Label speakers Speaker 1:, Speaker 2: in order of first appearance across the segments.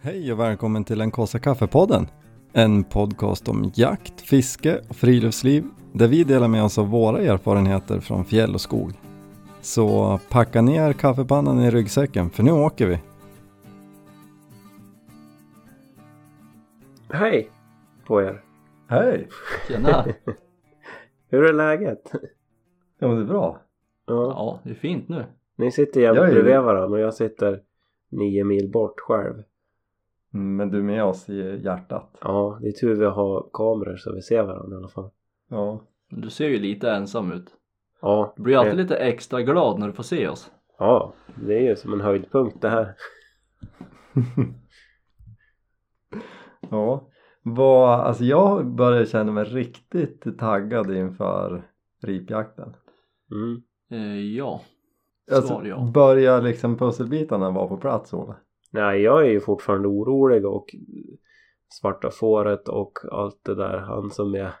Speaker 1: Hej och välkommen till den kaffe kaffepodden. En podcast om jakt, fiske och friluftsliv där vi delar med oss av våra erfarenheter från fjäll och skog. Så packa ner kaffepannan i ryggsäcken för nu åker vi.
Speaker 2: Hej på er!
Speaker 1: Hej!
Speaker 3: Tjena!
Speaker 2: Hur är läget?
Speaker 1: Ja men det är bra.
Speaker 2: Ja.
Speaker 3: Ja, det är fint nu.
Speaker 2: Ni sitter
Speaker 1: ju-
Speaker 2: bredvid varandra och jag sitter nio mil bort själv.
Speaker 1: Mm, Men du är med oss i hjärtat.
Speaker 2: Ja, det är tur vi har kameror så vi ser varandra i alla fall.
Speaker 1: Ja.
Speaker 3: Du ser ju lite ensam ut.
Speaker 2: Ja,
Speaker 3: Du blir alltid lite extra glad när du får se oss.
Speaker 2: ja, det är ju som en höjdpunkt det här.
Speaker 1: ja. Vad, alltså jag börjar känna mig riktigt taggad inför ripjakten.
Speaker 2: Mm.
Speaker 3: Eh, ja.
Speaker 1: Alltså,
Speaker 3: Svar ja.
Speaker 1: börjar liksom pusselbitarna vara på plats Ola?
Speaker 2: Nej, jag är ju fortfarande orolig och svarta fåret och allt det där. Han som är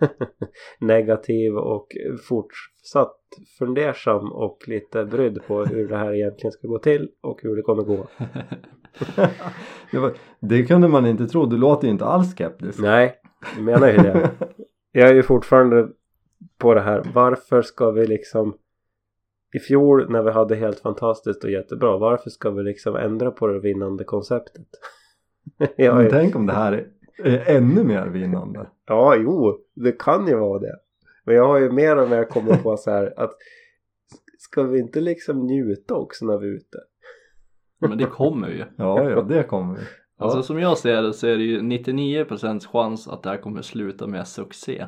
Speaker 2: negativ och fortsatt fundersam och lite brydd på hur det här egentligen ska gå till och hur det kommer gå.
Speaker 1: det, var, det kunde man inte tro, du låter ju inte alls skeptisk.
Speaker 2: Nej, jag menar ju det. Jag är ju fortfarande på det här. Varför ska vi liksom i fjol när vi hade helt fantastiskt och jättebra. Varför ska vi liksom ändra på det vinnande konceptet? jag
Speaker 1: Men
Speaker 2: är,
Speaker 1: tänk om det här är, är ännu mer vinnande.
Speaker 2: ja, jo, det kan ju vara det. Men jag har ju mer och mer kommit på så här att ska vi inte liksom njuta också när vi är ute?
Speaker 3: Men det kommer ju.
Speaker 1: Ja, ja, det kommer vi.
Speaker 3: Alltså som jag ser det så är det ju 99% chans att det här kommer sluta med succé.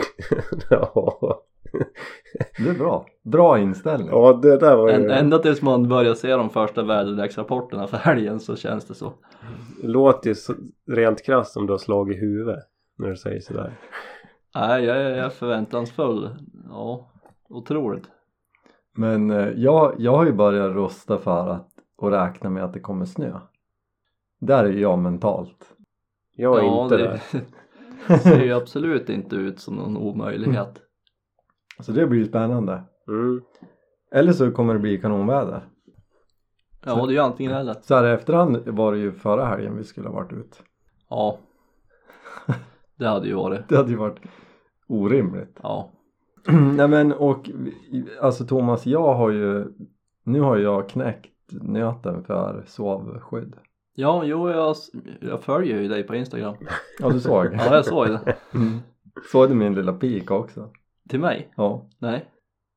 Speaker 2: ja.
Speaker 1: Det är bra. Bra inställning.
Speaker 2: ja, det där var ju...
Speaker 3: Ända tills man börjar se de första väderleksrapporterna för helgen så känns det så.
Speaker 2: låter ju så, rent krasst som du har slagit i huvudet när du säger sådär.
Speaker 3: Nej, jag är, jag är förväntansfull. Ja, otroligt.
Speaker 1: Men eh, jag, jag har ju börjat rusta för att och räkna med att det kommer snö. Där är jag mentalt.
Speaker 2: Jag är
Speaker 3: ja,
Speaker 2: inte
Speaker 3: det,
Speaker 2: där.
Speaker 3: det ser ju absolut inte ut som någon omöjlighet.
Speaker 1: Så det blir spännande.
Speaker 2: Mm.
Speaker 1: Eller så kommer det bli kanonväder.
Speaker 3: Ja, det är ju antingen eller.
Speaker 1: Så här i efterhand var det ju förra helgen vi skulle ha varit ut.
Speaker 3: Ja. Det hade ju varit.
Speaker 1: Det hade ju varit orimligt.
Speaker 3: Ja.
Speaker 1: Nej men och alltså Thomas, jag har ju nu har jag knäckt nöten för sovskydd.
Speaker 3: Ja, jo, jag, jag följer ju dig på Instagram.
Speaker 1: Ja du såg.
Speaker 3: Ja, jag såg det.
Speaker 1: Mm. Såg du min lilla pik också?
Speaker 3: Till mig?
Speaker 1: Ja.
Speaker 3: Nej.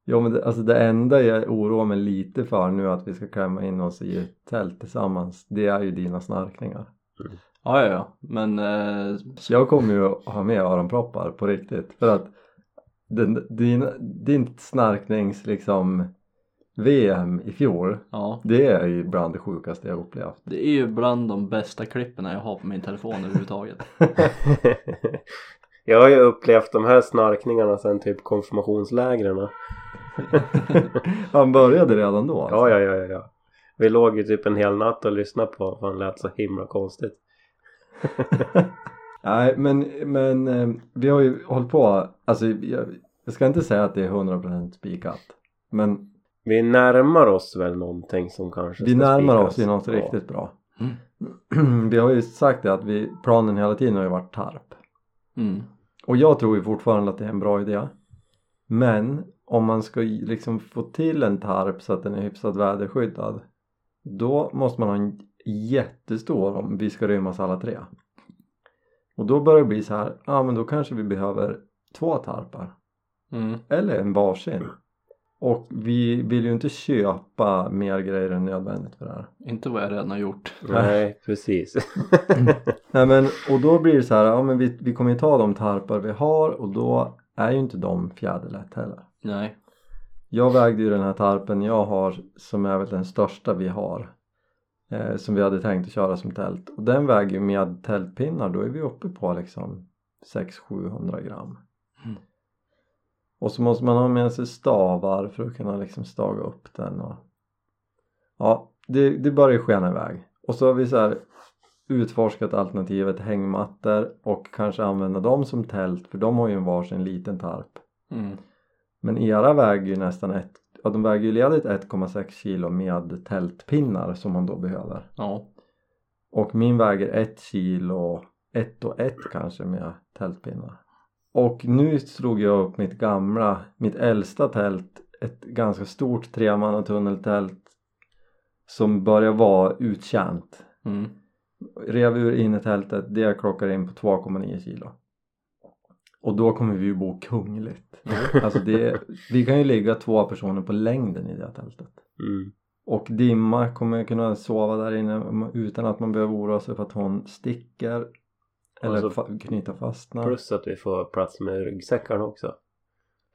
Speaker 1: Ja men det, alltså det enda jag oroar mig lite för nu att vi ska klämma in oss i ett tält tillsammans det är ju dina snarkningar.
Speaker 3: Ja, ja, ja. Men eh,
Speaker 1: jag kommer ju att ha med öronproppar på riktigt för att den, din, din snarknings liksom VM i fjol
Speaker 3: ja.
Speaker 1: det är ju bland det sjukaste jag upplevt.
Speaker 3: Det är ju bland de bästa klippen jag har på min telefon överhuvudtaget.
Speaker 2: jag har ju upplevt de här snarkningarna sen typ konfirmationslägren.
Speaker 1: Han började redan då alltså.
Speaker 2: Ja, ja, ja, ja. Vi låg ju typ en hel natt och lyssnade på för han lät så himla konstigt.
Speaker 1: Nej men, men eh, vi har ju hållit på, alltså jag, jag ska inte säga att det är 100% spikat men
Speaker 2: Vi närmar oss väl någonting som kanske
Speaker 1: vi närmar
Speaker 2: spikas.
Speaker 1: oss i något
Speaker 2: Ja.
Speaker 1: riktigt bra.
Speaker 3: Mm.
Speaker 1: vi har ju sagt det att vi, planen hela tiden har ju varit tarp.
Speaker 3: Mm.
Speaker 1: Och jag tror ju fortfarande att det är en bra idé. Men om man ska liksom få till en tarp så att den är hyfsat väderskyddad då måste man ha en jättestor om vi ska rymmas alla tre. Och då börjar det bli så här, ja men då kanske vi behöver två tarpar.
Speaker 3: Mm.
Speaker 1: Eller en varsin. Och vi vill ju inte köpa mer grejer än nödvändigt för det här.
Speaker 3: Inte vad jag redan har gjort.
Speaker 2: Nej, precis.
Speaker 1: Nej men och då blir det så här, ja men vi, vi kommer ju ta de tarpar vi har och då är ju inte de fjäderlätt heller.
Speaker 3: Nej.
Speaker 1: Jag vägde ju den här tarpen jag har som är väl den största vi har eh, som vi hade tänkt att köra som tält och den väger ju med tältpinnar då är vi uppe på liksom 600-700 gram
Speaker 3: Mm.
Speaker 1: Och så måste man ha med sig stavar för att kunna liksom staga upp den och ja det, det börjar ju skena iväg och så har vi så här utforskat alternativet hängmattor och kanske använda dem som tält för de har ju en varsin liten tarp
Speaker 3: Mm.
Speaker 1: men era väger ju nästan ett, ja de väger ju ledigt 1,6 kilo med tältpinnar som man då behöver.
Speaker 3: Ja.
Speaker 1: och min väger ett kilo, ett och ett kanske med tältpinnar. Och nu slog jag upp mitt gamla, mitt äldsta tält, ett ganska stort tremannatunneltält som börjar vara uttjänt.
Speaker 3: Mm.
Speaker 1: Rev ur innetältet, det klockar in på 2,9 kilo. Och då kommer vi ju bo kungligt. Alltså det, vi kan ju ligga två personer på längden i det tältet.
Speaker 2: Mm.
Speaker 1: Och Dimma kommer kunna sova där inne utan att man behöver oroa sig för att hon sticker eller
Speaker 2: Och så-
Speaker 1: fa- knyta fastnar.
Speaker 2: Plus att vi får plats med ryggsäckarna också.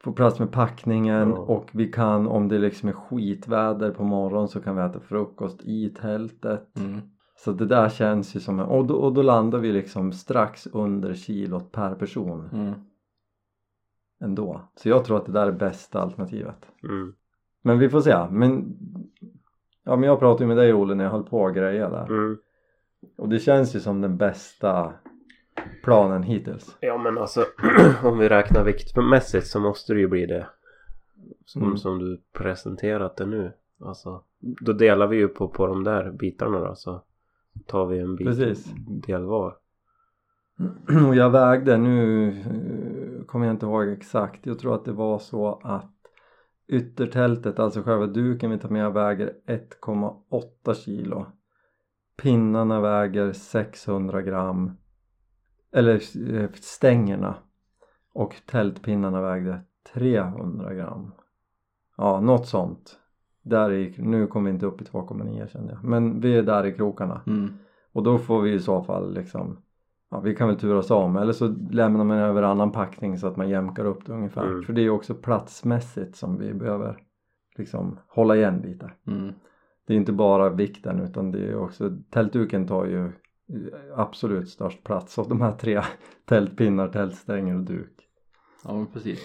Speaker 1: Få plats med packningen
Speaker 2: Ja.
Speaker 1: och vi kan om det liksom är skitväder på morgonen så kan vi äta frukost i tältet.
Speaker 3: Mm.
Speaker 1: Så det där känns ju som en, och då, och då landar vi liksom strax under kilot per person
Speaker 3: Mm.
Speaker 1: ändå. Så jag tror att det där är bästa alternativet.
Speaker 2: Mm.
Speaker 1: Men vi får se. Men, ja, men jag pratade ju med dig Olle när jag höll på att greja där.
Speaker 2: Mm.
Speaker 1: Och det känns ju som den bästa planen hittills.
Speaker 2: Ja men alltså om vi räknar viktmässigt så måste det ju bli det. Som,
Speaker 1: Mm.
Speaker 2: som du presenterat det nu. Alltså då delar vi ju på, på de där bitarna då så tar vi en bit
Speaker 1: Precis.
Speaker 2: del var.
Speaker 1: Och jag vägde nu, eh, kommer jag inte ihåg exakt, jag tror att det var så att yttertältet, alltså själva duken vi tar med väger 1,8 kilo. Pinnarna väger 600 gram. Eller eh, stängerna. Och tältpinnarna vägde 300 gram. Ja, något sånt. Där i, nu kommer vi inte upp i 2,9 kände jag. Men vi är där i krokarna.
Speaker 3: Mm.
Speaker 1: Och då får vi i så fall liksom Ja vi kan väl turas om eller så lämnar man över annan packning så att man jämkar upp det ungefär.
Speaker 2: Mm.
Speaker 1: För det är också platsmässigt som vi behöver liksom hålla igen lite.
Speaker 3: Mm.
Speaker 1: Det är inte bara vikten utan det är också tältduken tar ju absolut störst plats av de här tre tältpinnar, tältstänger och duk.
Speaker 3: Ja men precis.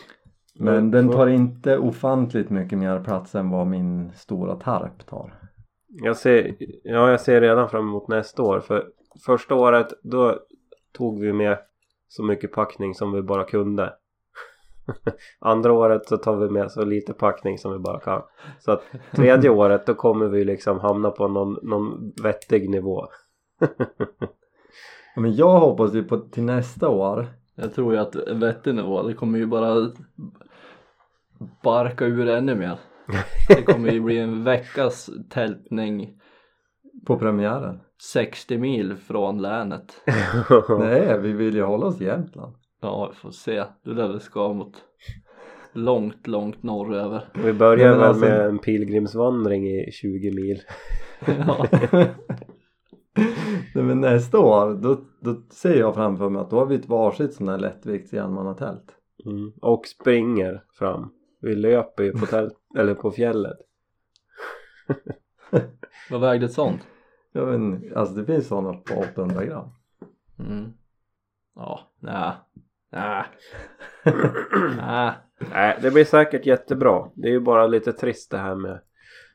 Speaker 1: Men den tar inte ofantligt mycket mer plats än vad min stora tarp tar.
Speaker 2: Jag ser, ja, jag ser redan fram emot nästa år för första året då tog vi med så mycket packning som vi bara kunde. Andra året så tar vi med så lite packning som vi bara kan. Så att tredje året då kommer vi liksom hamna på någon, någon vettig nivå.
Speaker 1: Ja, Men jag hoppas ju på till nästa år
Speaker 3: Jag tror ju att det kommer ju bara barka ur ännu mer. Det kommer ju bli en veckas tältning
Speaker 1: på premiären.
Speaker 3: 60 mil från länet.
Speaker 1: Nej, vi vill ju hålla oss i Jämtland.
Speaker 3: Ja, vi får se. Det där vi ska mot långt, långt norröver.
Speaker 2: Vi börjar väl
Speaker 1: alltså-
Speaker 2: med en pilgrimsvandring i 20 mil.
Speaker 3: Ja.
Speaker 1: Nej, men nästa år, då, då ser jag framför mig att då har vi ett varsitt sån här lättvikts enmannatält.
Speaker 2: Mm. Och springer fram. Vi löper ju på, tält, eller på fjället.
Speaker 3: Vad vägde ett sånt?
Speaker 1: Ja men alltså det finns sådana på 800 gram.
Speaker 3: Mm. Ja, nej. Nej. Nej.
Speaker 2: Nej, det blir säkert jättebra. Det är ju bara lite trist det här med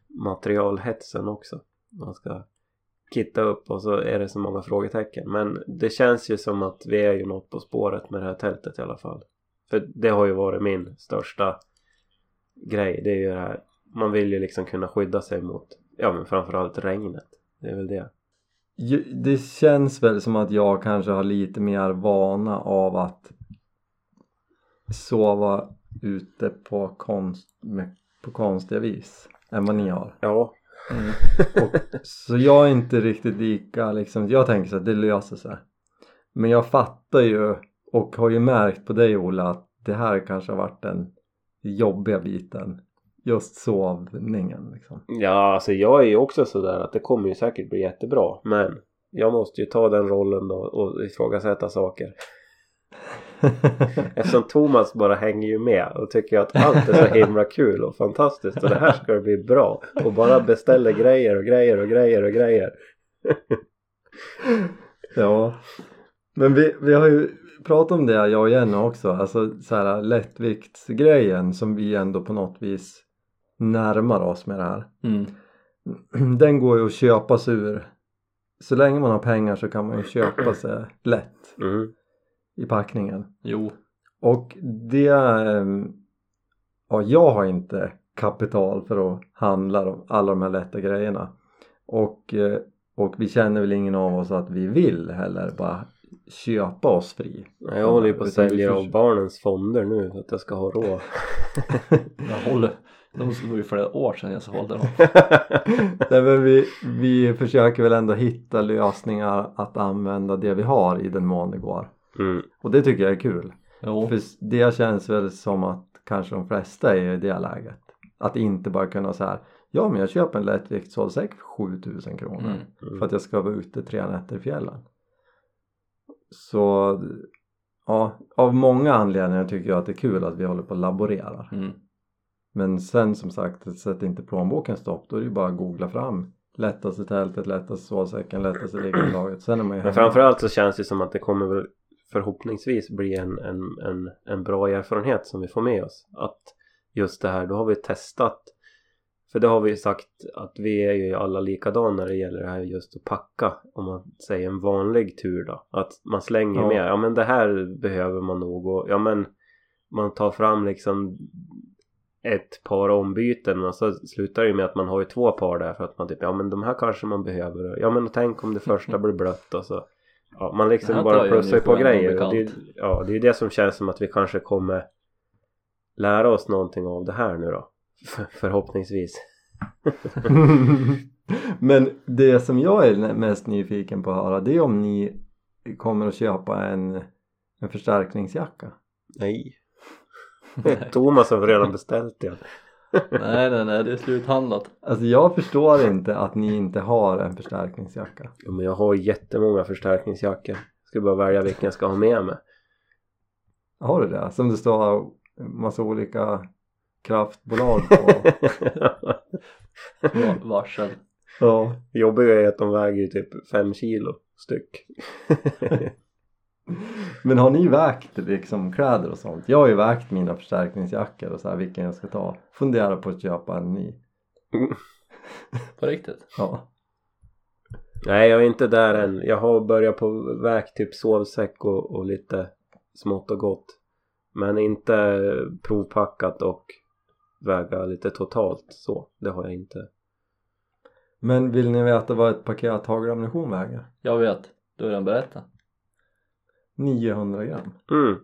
Speaker 2: materialhetsen också. Man ska kitta upp och så är det så många frågetecken. Men det känns ju som att vi är ju något på spåret med det här tältet i alla fall. För det har ju varit min största grej. Det är ju det här. Man vill ju liksom kunna skydda sig mot, ja men framförallt regnet. Det är väl det.
Speaker 1: Det känns väl som att jag kanske har lite mer vana av att sova ute på, konst, på konstiga vis än vad ni har.
Speaker 2: Ja. Mm.
Speaker 1: Och, så jag är inte riktigt lika liksom, jag tänker så att det löser sig. Men jag fattar ju och har ju märkt på dig Ola att det här kanske har varit den jobbiga biten. Just sovningen liksom.
Speaker 2: Ja, alltså jag är ju också sådär att det kommer ju säkert bli jättebra. Men jag måste ju ta den rollen då och ifrågasätta saker. Eftersom Thomas bara hänger ju med och tycker att allt är så himla kul och fantastiskt och det här ska bli bra. Och bara beställer grejer och grejer och grejer och grejer.
Speaker 1: Ja. Men vi, vi har ju pratat om det jag och Jenny också. Alltså så här lättviktsgrejen som vi ändå på något vis närmar oss med det här.
Speaker 3: Mm.
Speaker 1: Den går ju att köpa sig ur. Så länge man har pengar så kan man ju köpa sig lätt
Speaker 2: Mm.
Speaker 1: I packningen.
Speaker 3: Jo.
Speaker 1: Och det... ehm, Ja, jag har inte kapital för att handla de, alla de här lätta grejerna. Och eh, och vi känner väl ingen av oss att vi vill heller bara köpa oss fri.
Speaker 2: Jag håller ju på att sälja av barnens fonder nu för att jag ska ha råd.
Speaker 3: Jag håller, de var ju flera år sedan jag sålde dem.
Speaker 1: Nej, men vi, vi försöker väl ändå hitta lösningar att använda det vi har i den mån det går.
Speaker 2: Mm.
Speaker 1: Och det tycker jag är kul.
Speaker 3: Jo,
Speaker 1: För det känns väl som att kanske de flesta är i det läget. Att inte bara kunna säga Ja men jag köper en lättvikt sovsäck för 7000 kronor
Speaker 3: Mm.
Speaker 1: för att jag ska vara ute tre nätter i fjällen. Så ja, av många anledningar tycker jag att det är kul att vi håller på och laborerar.
Speaker 3: mm.
Speaker 1: Men sen som sagt, sätt inte plånboken stopp. Då är det ju bara att googla fram lättaste tältet, lättaste sovsäcken, lättaste liggunderlaget. Sen är man ju
Speaker 2: Men framförallt så känns det som att det kommer väl förhoppningsvis bli en, en, en, en bra erfarenhet som vi får med oss. Att just det här, då har vi testat. För det har vi ju sagt att vi är ju alla likadana när det gäller det här just att packa. Om man säger en vanlig tur då. Att man slänger
Speaker 1: Ja.
Speaker 2: med, ja men det här behöver man nog och ja men man tar fram liksom ett par ombyten och så slutar det ju med att man har ju två par där för att man typ ja men de här kanske man behöver ja men tänk om det första blir blött och så ja man
Speaker 3: Det
Speaker 2: liksom bara plussar ju på grejer. Och det, ja det är ju det som känns som att vi kanske kommer lära oss någonting av det här nu då. För, förhoppningsvis.
Speaker 1: Men det som jag är mest nyfiken på att höra det är om ni kommer att köpa en, en förstärkningsjacka.
Speaker 2: nej. Thomas har redan beställt det
Speaker 3: Nej, nej, nej, det är sluthandlat.
Speaker 1: Alltså jag förstår inte att ni inte har en förstärkningsjacka.
Speaker 2: ja, men jag har jättemånga förstärkningsjackor ska bara välja vilken jag ska ha med mig
Speaker 1: Har du det? Som det står massa olika kraftbolag på.
Speaker 3: Va- Varsel.
Speaker 1: ja.
Speaker 2: Jobbiga är att de väger ju typ fem kilo styck
Speaker 1: Men har ni vägt liksom kläder och sånt? Jag har ju vägt mina förstärkningsjackor och så här vilken jag ska ta. Funderar på att köpa en ny.
Speaker 3: På riktigt.
Speaker 1: Ja.
Speaker 2: Nej jag är inte där än. Jag har börjat på väg typ sovsäck och, och lite smått och gott. Men inte provpackat och väga lite totalt så. Det har jag inte.
Speaker 1: Men vill ni veta vad ett paket hagelammunition väger?
Speaker 3: Jag vet. Du har redan berättat.
Speaker 1: 900 gram.
Speaker 2: Mm,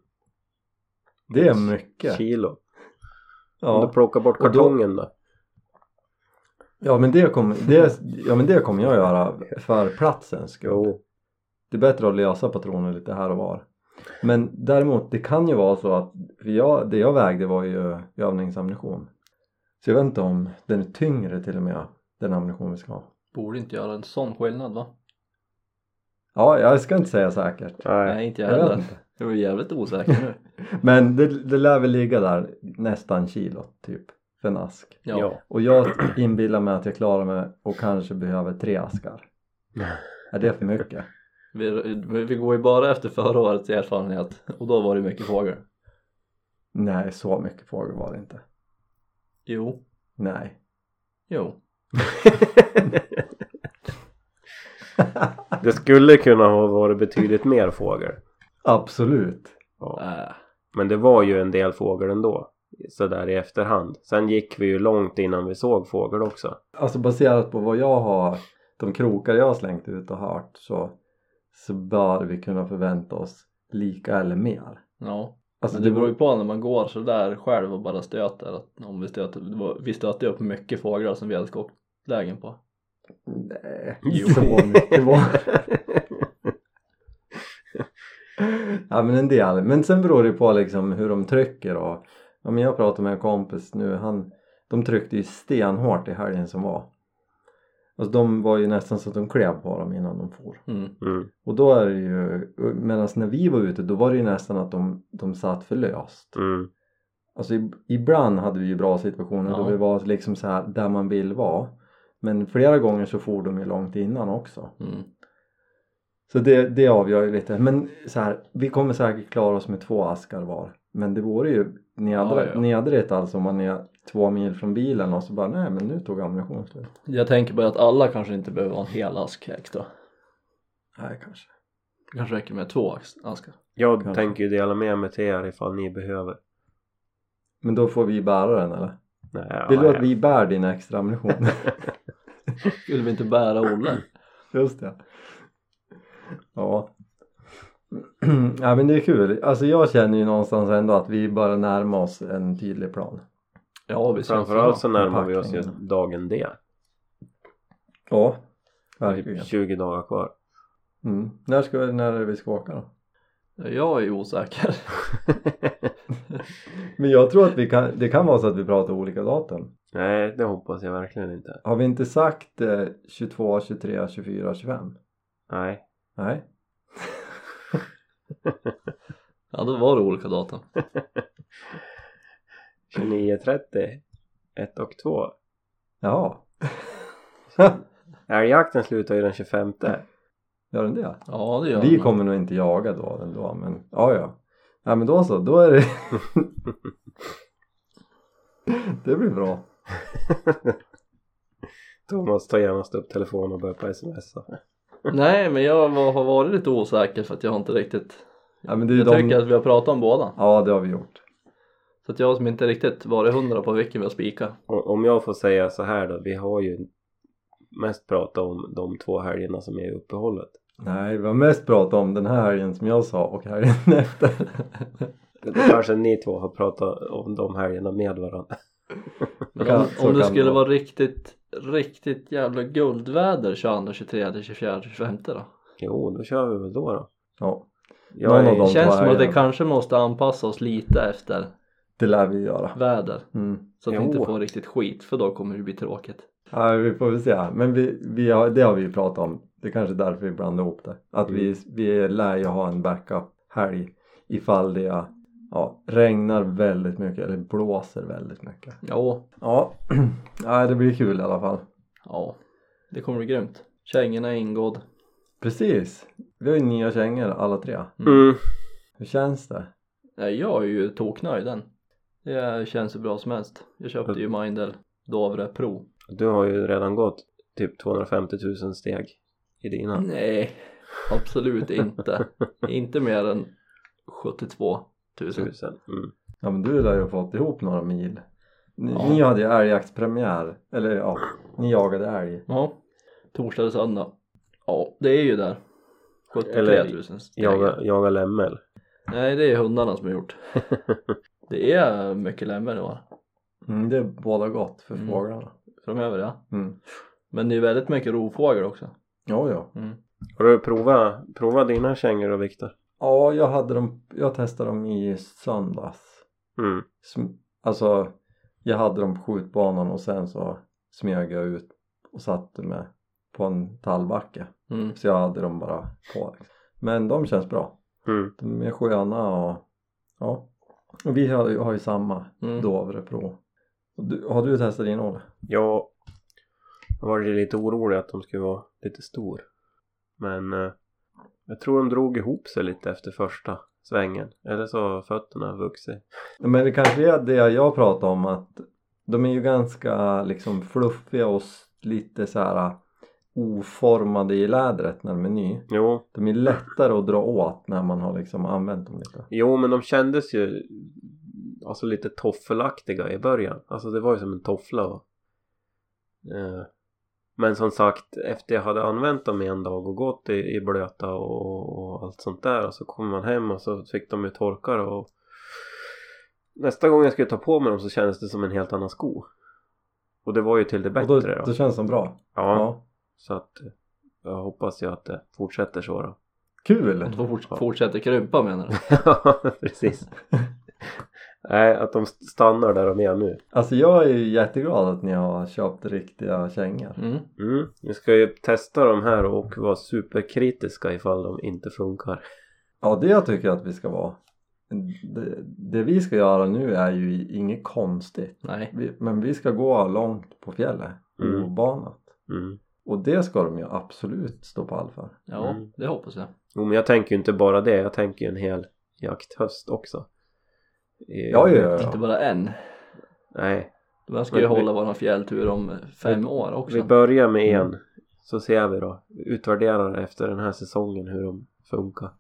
Speaker 1: Det är mycket.
Speaker 2: kilo. Om
Speaker 1: Ja.
Speaker 2: du plockar bort
Speaker 1: Och då-
Speaker 2: kartongen då?
Speaker 1: Ja men det kommer, det, ja, men det kommer jag göra för platsens skull.
Speaker 2: Jo.
Speaker 1: Det är bättre att lösa patroner lite här och var. Men däremot det kan ju vara så att för jag, det jag vägde var ju övningsammunition. Så jag vet inte om den är tyngre till och med den ammunition vi ska ha.
Speaker 3: Borde inte göra en sån skillnad va?
Speaker 1: Ja, jag ska inte säga säkert.
Speaker 2: Nej.
Speaker 3: Nej, inte jag
Speaker 1: Jag
Speaker 3: heller.
Speaker 1: inte.
Speaker 3: Jag var jävligt osäker nu.
Speaker 1: Men det, det lär väl ligga där nästan kilo typ för en ask.
Speaker 3: Ja.
Speaker 2: Ja.
Speaker 1: Och jag inbillar mig att jag klarar mig och kanske behöver tre askar. Är det för mycket?
Speaker 3: Vi, vi går ju bara efter förra årets erfarenhet och då var det mycket fågel.
Speaker 1: Nej, så mycket fågel var det inte.
Speaker 3: Jo.
Speaker 1: Nej.
Speaker 3: Jo.
Speaker 2: Det skulle kunna ha varit betydligt mer fågel.
Speaker 1: Absolut.
Speaker 2: Ja.
Speaker 3: Äh.
Speaker 2: Men det var ju en del fågel ändå. Sådär i efterhand. Sen gick vi ju långt innan vi såg fågel också.
Speaker 1: Alltså baserat på vad jag har, de krokar jag har slängt ut och hört så, så bör vi kunna förvänta oss lika eller mer.
Speaker 3: Ja.
Speaker 1: Alltså
Speaker 3: Men det beror ju på när man går sådär själv och bara stöter. Att om vi stöter, det var, vi stötte upp mycket fåglar som vi hade skottlägen på.
Speaker 1: Nej,
Speaker 3: Jo.
Speaker 1: så mycket var Ja men en del, men sen beror det på liksom hur de trycker och ja, men jag pratade med en kompis nu, han, de tryckte ju stenhårt i helgen som var Alltså de var ju nästan så att de klev på dem innan de for
Speaker 3: Mm.
Speaker 2: Mm.
Speaker 1: Och då är det ju, medan när vi var ute då var det ju nästan att de, de satt för löst
Speaker 2: Mm.
Speaker 1: Alltså ib- ibland hade vi ju bra situationer då
Speaker 3: Ja.
Speaker 1: vi var liksom så här där man vill vara Men flera gånger så for de ju långt innan också
Speaker 3: Mm.
Speaker 1: Så det, det avgör ju lite men så här, vi kommer säkert klara oss med två askar var Men det vore ju nedre,
Speaker 3: Ja, ja.
Speaker 1: nedrigt alltså om man är två mil från bilen och så bara nej men nu tog ammunition slut
Speaker 3: Jag tänker bara att alla kanske inte behöver ha en hel ask extra.
Speaker 1: Nej kanske
Speaker 3: Det kanske räcker med två askar.
Speaker 2: Jag
Speaker 1: Kanske.
Speaker 2: tänker ju dela med mig till er ifall ni behöver.
Speaker 1: Men då får vi bära den eller?
Speaker 2: Nej,
Speaker 1: Vill du att vi bär din extra ammunition?
Speaker 3: Skulle vi inte bära Olle?
Speaker 1: Just det. Ja. ja men det är kul. Alltså jag känner ju någonstans ändå att vi börjar närma oss en tydlig plan.
Speaker 3: Ja, vi
Speaker 2: Framförallt så närmar vi oss ju dagen D.
Speaker 1: Ja, verkligen.
Speaker 2: 20 dagar kvar.
Speaker 1: Mm. När, ska, vi- när är det vi ska åka då?
Speaker 3: Jag är ju osäker.
Speaker 1: Men jag tror att vi kan, det kan vara så att vi pratar olika datum.
Speaker 2: Nej, det hoppas jag verkligen inte.
Speaker 1: Har vi inte sagt eh, 22, 23, 24, 25?
Speaker 2: Nej.
Speaker 1: Nej.
Speaker 3: Ja, då var det olika datum.
Speaker 2: 29.30 1 och 2
Speaker 1: Jaha.
Speaker 2: Älgjakten slutar ju den 25
Speaker 1: Gör den det?
Speaker 3: Ja, det gör
Speaker 1: Vi
Speaker 3: den.
Speaker 1: kommer nog inte jaga då ändå men ja ja. Ja men då så, då är det Det blir bra.
Speaker 2: Thomas tar genast upp telefonen och börjar på smsa
Speaker 3: Nej, men jag har varit lite osäker för att jag har inte riktigt
Speaker 1: Ja men det är
Speaker 3: Jag
Speaker 1: de...
Speaker 3: tycker att vi har pratat om båda
Speaker 1: Ja det har vi gjort.
Speaker 3: Så att jag som inte riktigt varit hundra på vilken vi har spikat
Speaker 2: Om jag får säga så här då, vi har ju mest pratat om de två helgerna som är i uppehållet.
Speaker 1: Nej vi har mest pratat om den här helgen som jag sa och helgen efter.
Speaker 2: Kanske ni två har pratat om de helgerna med varandra.
Speaker 3: Men om, om det skulle
Speaker 1: det vara.
Speaker 3: vara riktigt, riktigt jävla guldväder 22, 23, 24, 25 då?
Speaker 2: Jo, då kör vi väl då då.
Speaker 1: Ja
Speaker 2: Jag
Speaker 1: Någon
Speaker 2: är,
Speaker 1: av.
Speaker 3: Det känns som att vi
Speaker 1: helgerna.
Speaker 3: kanske måste anpassa oss lite efter
Speaker 1: det lär vi göra.
Speaker 3: väder
Speaker 1: Mm.
Speaker 3: så att vi
Speaker 2: Jo.
Speaker 3: inte får riktigt skit för då kommer det bli tråkigt
Speaker 1: Ja vi får väl se. Men vi, vi har, det har vi ju pratat om. Det är kanske är därför vi blandar ihop det. Att vi, vi lär ju ha en backup helg ifall det ja, regnar väldigt mycket eller blåser väldigt mycket.
Speaker 3: Ja,
Speaker 1: Ja, ja det blir kul i alla fall.
Speaker 3: ja. Det kommer bli grymt. Kängorna är ingådd.
Speaker 1: Precis. Vi har ju nya kängor alla tre.
Speaker 2: mm,
Speaker 1: Hur känns det?
Speaker 3: Nej, jag är ju toknöjd den Det känns hur bra som helst. Jag köpte ju Mindel Dovre Pro.
Speaker 2: Du har ju redan gått typ 250 000 steg i dina.
Speaker 3: Nej, absolut inte Inte mer än 72 000
Speaker 2: Tusen. Mm.
Speaker 1: Ja men du lär ju ha fått ihop några mil. Ni,
Speaker 3: Ja.
Speaker 1: ni hade ju älgjaktspremiär. Eller ja, ni jagade älg.
Speaker 3: Ja, torsdag eller söndag Ja, det är ju där 73
Speaker 2: Eller
Speaker 3: 000 steg.
Speaker 2: Jaga, jaga lämmel.
Speaker 3: Nej, det är hundarna som har gjort Det är mycket lämmor i år
Speaker 1: Mm, det är båda gott för
Speaker 3: Mm.
Speaker 1: fåglarna.
Speaker 3: framöver ja
Speaker 1: Mm.
Speaker 3: Men det är väldigt mycket rovfågel också
Speaker 1: Ja, ja.
Speaker 3: mm.
Speaker 2: Har du provat, provat dina kängor då Viktor?
Speaker 1: Ja, jag hade dem, jag testade dem i söndags.
Speaker 2: Mm.
Speaker 1: Alltså, jag hade dem på skjutbanan och sen så smög jag ut och satte mig på en tallbacke.
Speaker 3: Mm.
Speaker 1: Så jag hade dem bara på. Men de känns bra.
Speaker 2: Mm.
Speaker 1: De är sköna och ja. Och vi har, ju- har ju samma
Speaker 3: Mm.
Speaker 1: Dovre Pro. Och Du, har du testat din Olle?
Speaker 2: Jag har varit lite orolig att de skulle vara lite stor. Men eh, jag tror de drog ihop sig lite efter första svängen. Eller så har fötterna vuxit.
Speaker 1: Men det kanske är det jag pratar om att de är ju ganska liksom fluffiga och lite så här oformade i lädret när de är ny.
Speaker 2: Jo,
Speaker 1: De är lättare att dra åt när man har liksom använt dem lite.
Speaker 2: jo men de kändes ju alltså lite toffelaktiga i början. Alltså det var ju som en toffla. Och, eh, men som sagt, efter jag hade använt dem i en dag och gått i, i blöta och, och allt sånt där och så kom man hem och så fick de ju torkar och nästa gång jag skulle ta på mig dem så kändes det som en helt annan sko. Och det var ju till det
Speaker 1: Och
Speaker 2: bättre
Speaker 1: då,
Speaker 2: då.
Speaker 1: då känns de bra.
Speaker 2: Ja, så att jag hoppas ju att det fortsätter så då.
Speaker 1: Kul!
Speaker 3: Att de fort, fortsätter krympa menar du?
Speaker 2: Ja, precis. Nej, att de stannar där de är nu.
Speaker 1: Alltså jag är ju jätteglad att ni har köpt riktiga kängor.
Speaker 3: Mm.
Speaker 2: Mm. Nu ska jag testa de här och vara superkritiska ifall de inte funkar.
Speaker 1: Ja det jag tycker att vi ska vara. Det, det vi ska göra nu är ju inget konstigt.
Speaker 3: Nej,
Speaker 1: Vi, men vi ska gå långt på fjället.
Speaker 2: Mm.
Speaker 1: Obanat.
Speaker 2: Mm.
Speaker 1: Och det ska de ju absolut stå på all för.
Speaker 3: ja
Speaker 2: Mm.
Speaker 3: det hoppas jag
Speaker 2: Jo, men jag tänker ju inte bara det. Jag tänker ju en hel jakthöst också. Eh,
Speaker 1: Ja, ja, ja.
Speaker 3: Inte bara en
Speaker 2: Nej,
Speaker 3: De här ska ju
Speaker 2: Men vi-
Speaker 3: hålla våran fjälltur om fem år också
Speaker 2: vi börjar med en.
Speaker 1: Mm.
Speaker 2: Så ser vi då. Utvärderar efter den här säsongen hur de funkar.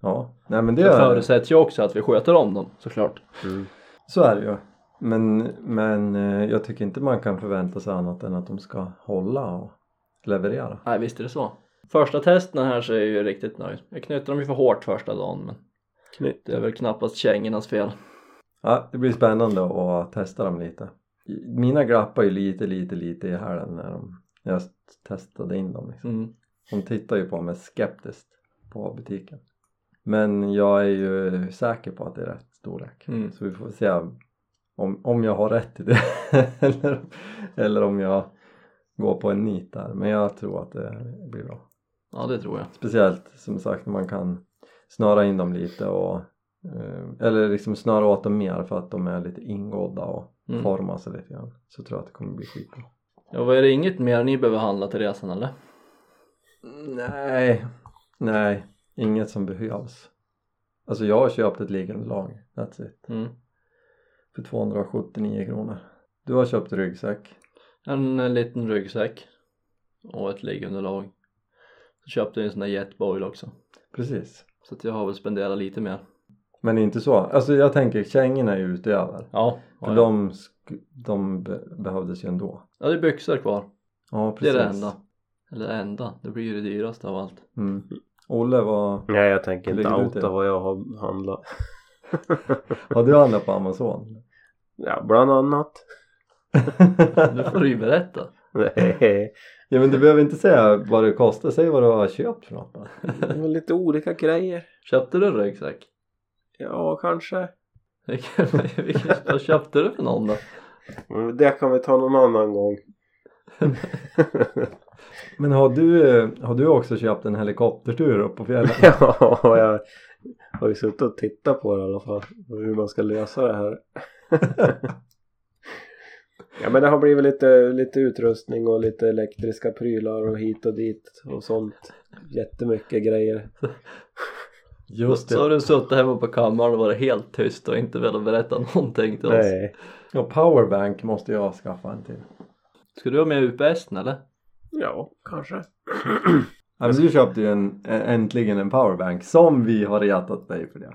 Speaker 1: Ja, nej men det
Speaker 3: Det
Speaker 1: är,
Speaker 3: förutsätts ju också att vi sköter om dem såklart
Speaker 2: Mm.
Speaker 1: så är det ju. Men, men eh, jag tycker inte man kan förvänta sig annat än att de ska hålla och leverera.
Speaker 3: Nej visst är det så Första testerna här så är jag ju riktigt nöjd. Jag knöt dem ju för hårt första dagen men. Det är väl knappast kängornas fel.
Speaker 1: Ja, det blir spännande att testa dem lite. Mina glappar ju lite, lite, lite i hälen när, de, när jag testade in dem liksom.
Speaker 3: Mm.
Speaker 1: De tittar ju på mig skeptiskt på butiken. Men jag är ju säker på att det är rätt storlek.
Speaker 3: Mm.
Speaker 1: Så vi får se om, om jag har rätt i det eller, eller om jag går på en nit där. Men jag tror att det blir bra.
Speaker 3: Ja det tror jag.
Speaker 1: Speciellt som sagt när man kan snöra in dem lite och eh, eller liksom snöra åt dem mer för att de är lite ingådda och
Speaker 3: Mm.
Speaker 1: formar sig lite grann. Så tror jag att det kommer bli skitbra.
Speaker 3: Ja vad är det inget mer ni behöver handla till resan eller?
Speaker 1: Nej, nej, inget som behövs. Alltså jag har köpt ett liggande lag, that's it.
Speaker 3: Mm.
Speaker 1: För 279 kronor. Du har köpt ryggsäck.
Speaker 3: En, eh, liten ryggsäck och ett liggunderlag. Så köpte jag en sån där jetboil också.
Speaker 1: Precis.
Speaker 3: Så att jag har väl spenderat lite mer.
Speaker 1: Men inte så. Alltså jag tänker kängorna är ju utöver.
Speaker 3: Ja,
Speaker 1: För
Speaker 3: ja,
Speaker 1: de, de be- behövdes ju ändå.
Speaker 3: ja det är byxor kvar.
Speaker 1: Ja
Speaker 3: Det är
Speaker 1: precis.
Speaker 3: det enda. Eller det enda, det blir ju det dyraste av allt.
Speaker 1: Mm. Olle var...
Speaker 2: Nej jag tänker inte outa vad jag har handlat.
Speaker 1: Har du handlat på Amazon?
Speaker 2: Ja bland annat.
Speaker 3: Nu får du ju berätta.
Speaker 2: Nej.
Speaker 1: Ja men du behöver inte säga vad det kostar, säg vad du har köpt för något.
Speaker 2: Det var lite olika grejer.
Speaker 3: Köpte du en ryggsäck?
Speaker 2: Ja kanske.
Speaker 3: Vilken, vilken, vad köpte du för någon då?
Speaker 2: Men det kan vi ta någon annan gång.
Speaker 1: Men har du, har du också köpt en helikoptertur upp på fjällen?
Speaker 2: ja jag har ju suttit och tittat på det i alla fall. Hur man ska lösa det här. ja men det har blivit lite, lite utrustning och lite elektriska prylar och hit och dit och sånt. Jättemycket grejer.
Speaker 1: Just
Speaker 3: Så har
Speaker 1: det.
Speaker 3: du suttit hemma på kammaren och varit helt tyst och inte velat berätta någonting till oss.
Speaker 2: Nej.
Speaker 1: Och powerbank måste jag skaffa en till.
Speaker 3: Ska du ha med UPS eller?
Speaker 2: Ja, kanske.
Speaker 1: Ja, men du köpte ju en, äntligen en powerbank som vi har retat dig för det.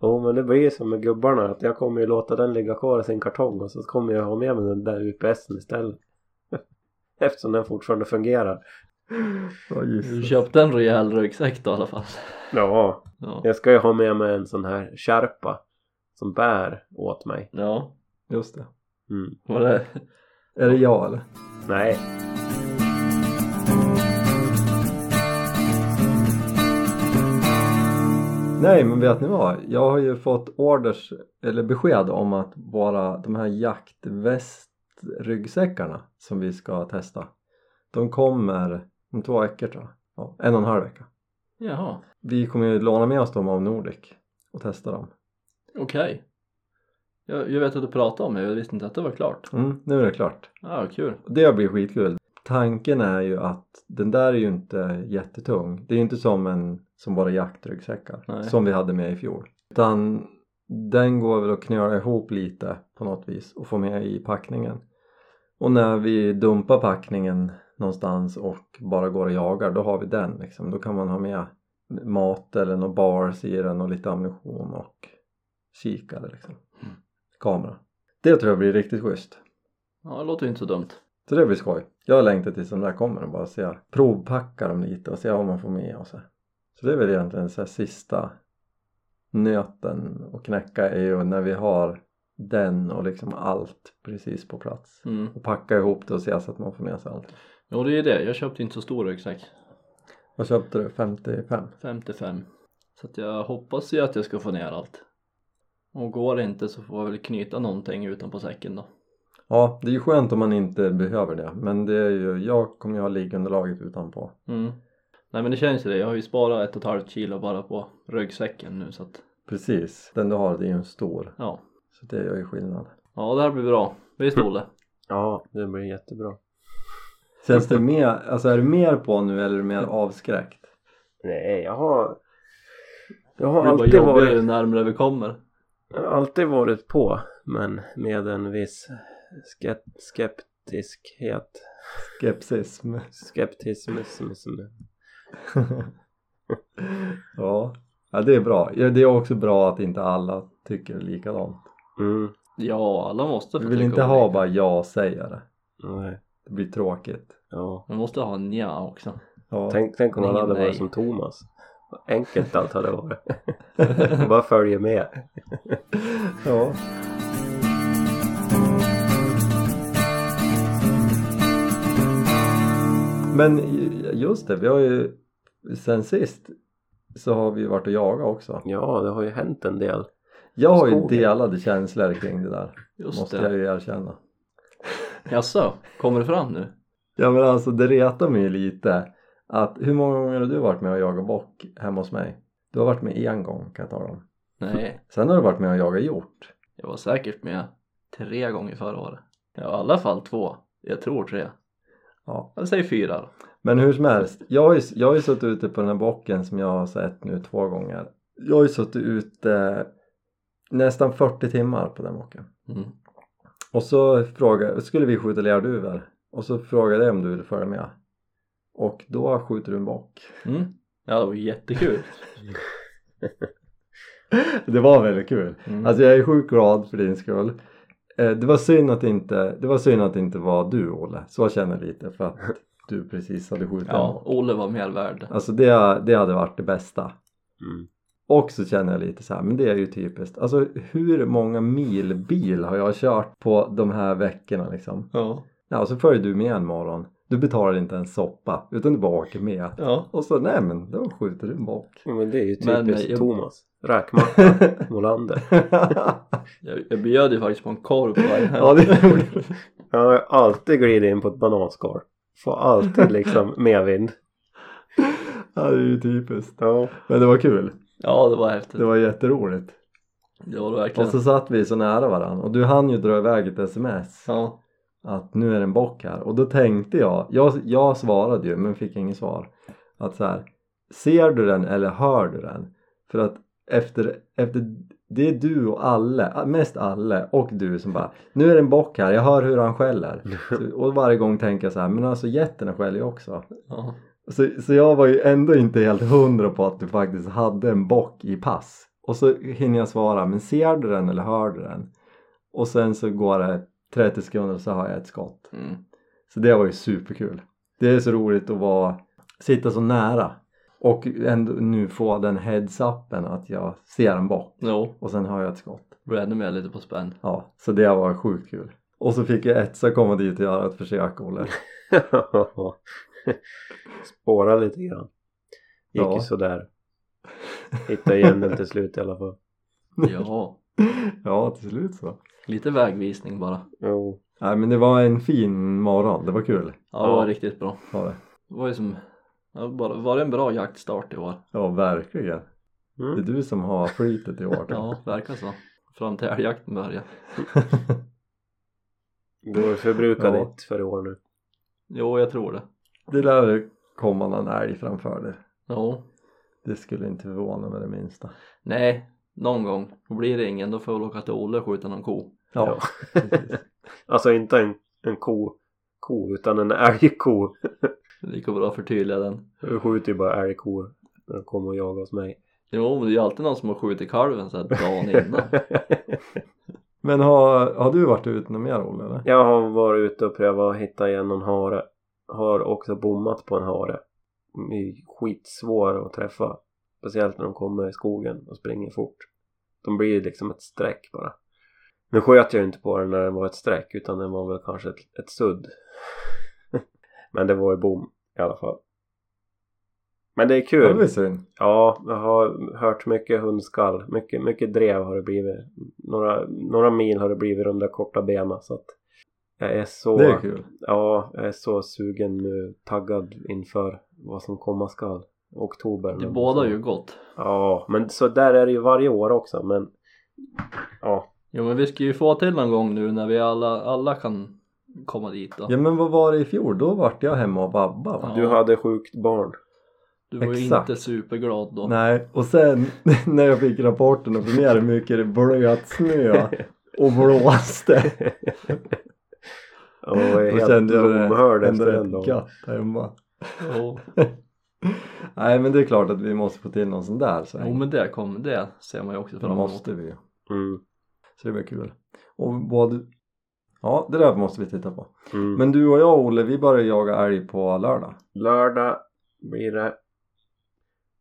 Speaker 2: Jo men det blir som med gubbarna att jag kommer ju låta den ligga kvar i sin kartong och så kommer jag ha med mig den där UPSen istället. Eftersom den fortfarande fungerar.
Speaker 1: Ja,
Speaker 3: Du köpte en rejäl ryggsäck då i alla fall.
Speaker 2: Ja,
Speaker 3: Ja.
Speaker 2: jag ska ju ha med mig en sån här kärpa som bär åt mig.
Speaker 3: Ja,
Speaker 1: Just det.
Speaker 2: Mm.
Speaker 3: var det?
Speaker 1: Är det jag eller?
Speaker 2: Nej.
Speaker 1: Nej men vet ni vad? Jag har ju fått orders eller besked om att våra de här jaktvästryggsäckarna som vi ska testa de kommer om två veckor tror jag. Ja, en och en halv vecka.
Speaker 3: Jaha,
Speaker 1: Vi kommer ju låna med oss dem av Nordic och testa dem.
Speaker 3: okej. Jag, jag vet att du pratade om det, jag visste inte att det var klart.
Speaker 1: Mm, nu är det klart.
Speaker 3: Ja, kul.
Speaker 1: Det blir skitkul. Tanken är ju att den där är ju inte jättetung. Det är ju inte som en som våra jaktryggsäckar
Speaker 3: Nej.
Speaker 1: som vi hade med i fjol. Utan den går väl att knöla ihop lite på något vis och få med i packningen. Och när vi dumpar packningen någonstans och bara går och jagar då har vi den liksom. Då kan man ha med mat eller några bars i den och lite ammunition och kikare liksom.
Speaker 3: Mm.
Speaker 1: Kamera. Det tror jag blir riktigt schysst.
Speaker 3: Ja, det låter ju inte så dumt.
Speaker 1: Så det blir skoj. Jag längtar tills de där kommer och bara ser, provpacka dem lite och se vad man får med och så. Så det är väl egentligen så sista nöten att knäcka är ju när vi har den och liksom allt precis på plats.
Speaker 3: Mm.
Speaker 1: Och packa ihop det och se så att man får med sig allt.
Speaker 3: Jo, det är det. Jag köpte inte så stor ryggsäck.
Speaker 1: Vad köpte du? 55?
Speaker 3: 55. Så att jag hoppas ju att jag ska få ner allt. Och går det inte så får jag väl knyta någonting utanpå säcken då.
Speaker 1: Ja, det är ju skönt om man inte behöver det men det är ju, jag kommer ju ha liggunderlaget utanpå.
Speaker 3: Mm. Nej men det känns ju det. Jag har ju sparat ett och ett halvt kilo bara på ryggsäcken nu så att
Speaker 1: Precis, den du har det är ju en stor
Speaker 3: ja.
Speaker 1: så det gör ju skillnad.
Speaker 3: Ja det här blir bra. Visst Olle?
Speaker 2: Ja, det blir jättebra.
Speaker 1: Känns det mer, alltså är du mer på nu eller är du mer avskräckt?
Speaker 2: Nej, jag har... Jag har alltid
Speaker 3: jobbigare
Speaker 2: varit,
Speaker 3: ju närmare vi kommer.
Speaker 2: jag har alltid varit på. Men med en viss skeptiskhet.
Speaker 1: Skepsism.
Speaker 2: Skeptism.
Speaker 1: ja. ja, det är bra. Ja, det är också bra att inte alla tycker likadant.
Speaker 2: Mm.
Speaker 3: Ja alla måste få
Speaker 1: Vi vill inte
Speaker 3: olika.
Speaker 1: ha bara jag säger det.
Speaker 2: Nej.
Speaker 1: Det blir tråkigt.
Speaker 2: Ja.
Speaker 3: Man måste ha en nja också.
Speaker 1: Ja.
Speaker 2: Tänk, tänk om han
Speaker 3: Ingen
Speaker 2: hade varit som Thomas. Vad enkelt allt hade varit. Bara följer med.
Speaker 1: ja. Men just det, vi har ju sen sist så har vi varit och jagat också.
Speaker 2: Ja, det har ju hänt en del.
Speaker 1: Jag har ju
Speaker 2: Skogen.
Speaker 1: delade känslor kring det där.
Speaker 3: Just
Speaker 1: måste
Speaker 3: det.
Speaker 1: jag ju erkänna.
Speaker 3: Jaså, kommer det fram nu?
Speaker 1: Ja men alltså det retar mig ju lite att hur många gånger har du varit med och jagat bock hemma hos mig? Du har varit med en gång kan jag tala om.
Speaker 3: Nej,
Speaker 1: Sen har du varit med och jagat hjort.
Speaker 3: jag var säkert med tre gånger förra året. Ja, i alla fall två. Jag tror tre.
Speaker 1: Ja.
Speaker 3: Jag säger fyra då.
Speaker 1: Men hur som helst, jag har ju, jag har ju suttit ute på den här bocken som jag har sett nu två gånger. Jag har ju suttit ute nästan 40 timmar på den bocken.
Speaker 3: Mm.
Speaker 1: Och så frågade, skulle vi skjuta lerduvor och så frågade jag om du ville följa med. Och då skjuter du en bock.
Speaker 3: Mm. Ja, det var jättekul.
Speaker 1: Det var väldigt kul.
Speaker 3: Mm.
Speaker 1: Alltså jag är sjukt glad för din skull. Eh, Det var synd att inte, det var synd att det inte var du Olle. Så känner jag lite för att du precis hade skjutit
Speaker 3: Ja. Olle var mer värd.
Speaker 1: Alltså det, det hade varit det bästa.
Speaker 2: Mm.
Speaker 1: Och så känner jag lite så här, men det är ju typiskt. Alltså hur många mil bil har jag kört på de här veckorna liksom?
Speaker 3: Ja.
Speaker 1: Ja, och så följer du med en morgon. Du betalar inte en soppa utan du bara åker med.
Speaker 3: Ja.
Speaker 1: Och så nej men då skjuter du en bock.
Speaker 2: Ja, Men det är ju typiskt
Speaker 3: eh, jag-
Speaker 2: Thomas. Räkmacka, Molander.
Speaker 3: Jag, jag bjöd ju faktiskt på en korv på
Speaker 1: ja det.
Speaker 2: Jag har alltid glidit in på ett bananskal. Får alltid liksom medvind.
Speaker 1: Ja det är ju typiskt.
Speaker 2: Ja.
Speaker 1: Men det var kul.
Speaker 3: Ja, det var häftigt.
Speaker 1: Det var jätteroligt.
Speaker 3: Det var det verkligen.
Speaker 1: Och så satt vi så nära varandra och du hann ju dra iväg ett sms
Speaker 3: Ja.
Speaker 1: Att nu är det en bock här och då tänkte jag, jag, jag svarade ju men fick inget svar att så här, ser du den eller hör du den? För att efter, efter det är du och alla, mest alla och du som bara nu är det en bock här, jag hör hur han skäller så, och varje gång tänker jag så här, men alltså getterna skäller ju också
Speaker 3: ja.
Speaker 1: så, så jag var ju ändå inte helt hundra på att du faktiskt hade en bock i pass. Och så hinner jag svara, men ser du den eller hör du den? Och sen så går det 30 sekunder så har jag ett skott.
Speaker 3: Mm.
Speaker 1: Så det var ju superkul. Det är så roligt att vara, sitta så nära och ändå nu få den heads-upen att jag ser en bock
Speaker 3: Jo,
Speaker 1: och sen har jag ett skott.
Speaker 3: blev ännu mer lite på spänn.
Speaker 1: Ja, så det var sjukt kul. Och så fick jag Etsa komma dit och göra ett försök, Olle.
Speaker 2: Spåra lite grann. Gick
Speaker 1: Ja.
Speaker 2: ju sådär. Hittade igen den till slut i alla fall.
Speaker 3: Ja,
Speaker 1: Ja, till slut så.
Speaker 3: Lite vägvisning bara.
Speaker 2: Jo.
Speaker 1: Nej men det var en fin morgon, det var kul.
Speaker 3: Ja, det var
Speaker 2: Ja.
Speaker 3: riktigt bra.
Speaker 1: Var det.
Speaker 3: Det var ju som, ja, bara, var det en bra jaktstart i år?
Speaker 1: Ja, verkligen. Det är
Speaker 2: Mm.
Speaker 1: du som har flytet i år.
Speaker 3: Ja, verkar så. Fram till älgjakten började.
Speaker 2: Du har förbrukat
Speaker 1: Ja.
Speaker 2: ditt för i år nu.
Speaker 3: Jo, jag tror det.
Speaker 1: Det lär komma någon älg framför dig.
Speaker 3: Jo.
Speaker 1: Det skulle inte förvåna mig det minsta.
Speaker 3: Nej, någon gång. Och blir det ingen då får jag åka till Olle och skjuta någon ko.
Speaker 1: Ja, precis.
Speaker 2: Alltså inte en, en ko, ko utan en älgko.
Speaker 3: Det lika bra att förtydliga den.
Speaker 2: Du skjuter ju bara älgkor när de kommer och jagar hos mig.
Speaker 3: Jo, men det är ju alltid någon som har skjutit kalven så här dagen innan.
Speaker 1: Men har, har du varit ute något mer Olle eller?
Speaker 2: Jag har varit ute och prövat att hitta igen någon hare. Har också bommat på en hare. De är ju skitsvåra att träffa. Speciellt när de kommer i skogen och springer fort. De blir liksom ett streck bara. Nu sköt jag ju inte på den när den var ett streck utan den var väl kanske ett, ett sudd. Men det var ju bom i alla fall. Men det är
Speaker 1: Ja, det
Speaker 2: kul.
Speaker 1: var synd.
Speaker 2: Ja, jag har hört mycket hundskall. Mycket, mycket drev har det blivit. Några, några mil har det blivit de där korta benen så att jag är så...
Speaker 1: Det är kul.
Speaker 2: Ja, jag är så sugen nu, taggad inför vad som komma skall. Oktober.
Speaker 3: Det bådar ju gott.
Speaker 2: Ja, men så där är det ju varje år också men... Ja,
Speaker 3: Jo, men vi ska ju få till någon gång nu när vi alla, alla kan komma dit då.
Speaker 1: Ja men vad var det i fjol? Då vart jag hemma och vabba va?
Speaker 3: Ja.
Speaker 2: du hade sjukt barn.
Speaker 3: Du var ju
Speaker 1: Exakt.
Speaker 3: inte superglad då.
Speaker 1: Nej, och sen när jag fick rapporten och mer hur mycket det blöt snö och blåste
Speaker 2: Ja, jag
Speaker 1: Då
Speaker 2: helt
Speaker 1: kände jag det
Speaker 2: efter
Speaker 1: ändå
Speaker 2: den dagen.
Speaker 1: hemma
Speaker 3: Jo,
Speaker 1: Nej men det är klart att vi måste få till någon sån där så
Speaker 3: jo men det kommer, det ser man ju också
Speaker 1: det
Speaker 3: fram emot.
Speaker 1: måste vi ju
Speaker 2: Mm.
Speaker 1: Så det blir kul Och både Ja, det där måste vi titta på.
Speaker 2: Mm.
Speaker 1: Men du och jag Olle, vi börjar jaga älg på lördag.
Speaker 2: Lördag blir det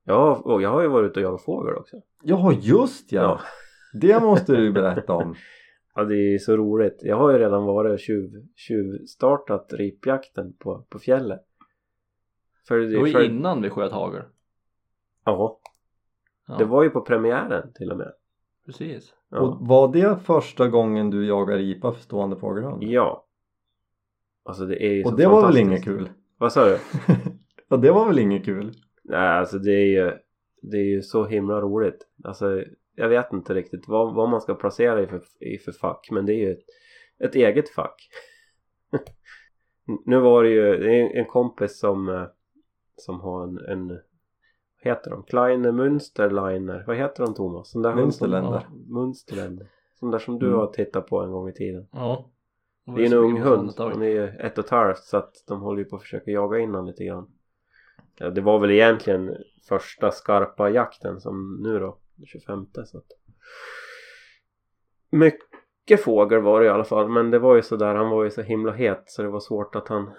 Speaker 2: Ja, och jag har ju varit ute och jagat fågel också
Speaker 1: Ja, just ja!
Speaker 2: Ja.
Speaker 1: Det måste du berätta om.
Speaker 2: Ja det är så roligt. Jag har ju redan varit och tjuv, tjuvstartat ripjakten på, på fjället. För
Speaker 3: Det var ju
Speaker 2: för,
Speaker 3: innan vi sköt hagel.
Speaker 2: ja,
Speaker 3: Ja,
Speaker 2: det var ju på premiären till och med.
Speaker 3: precis.
Speaker 2: Ja.
Speaker 1: Och var det första gången du jagar ripa för stående fågelhund?
Speaker 2: ja. Alltså det är ju så
Speaker 1: Och det var väl inget kul?
Speaker 2: Vad sa du?
Speaker 1: ja, det var väl inget kul?
Speaker 2: Nej alltså det är ju Det är ju så himla roligt. Alltså jag vet inte riktigt vad, vad man ska placera i för, i för fack men det är ju ett, ett eget fack. nu var det ju det är en kompis som eh, som har en, en heter de? Kleine Münsterliner. Vad heter de Thomas? Sån där
Speaker 1: Münsterländer.
Speaker 2: Münsterländer. Sån där som du
Speaker 1: Mm.
Speaker 2: har tittat på en gång i tiden.
Speaker 3: Ja.
Speaker 2: Det är en ung hund. Han är ju ett och ett halvt så att de håller ju på att försöka jaga in honom lite grann. Ja, det var väl egentligen första skarpa jakten som nu då, 25 så att Mycket fågel var det i alla fall men det var ju sådär, han var ju så himla het så det var svårt att han